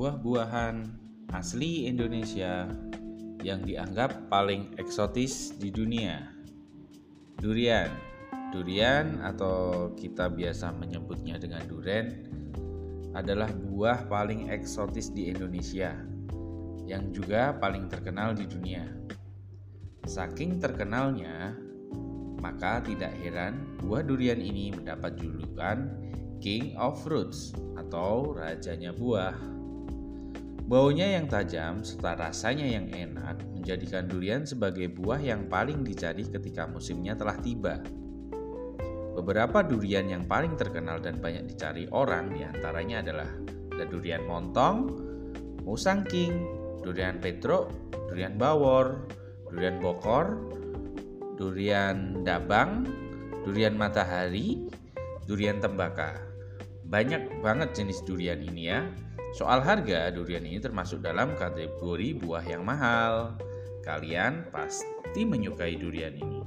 buah-buahan asli Indonesia yang dianggap paling eksotis di dunia. Durian. Durian atau kita biasa menyebutnya dengan duren adalah buah paling eksotis di Indonesia yang juga paling terkenal di dunia. Saking terkenalnya, maka tidak heran buah durian ini mendapat julukan King of Fruits atau rajanya buah. Baunya yang tajam serta rasanya yang enak menjadikan durian sebagai buah yang paling dicari ketika musimnya telah tiba. Beberapa durian yang paling terkenal dan banyak dicari orang di antaranya adalah ada durian montong, musang king, durian petro, durian bawor, durian bokor, durian dabang, durian matahari, durian tembaka. Banyak banget jenis durian ini ya. Soal harga, durian ini termasuk dalam kategori buah yang mahal. Kalian pasti menyukai durian ini.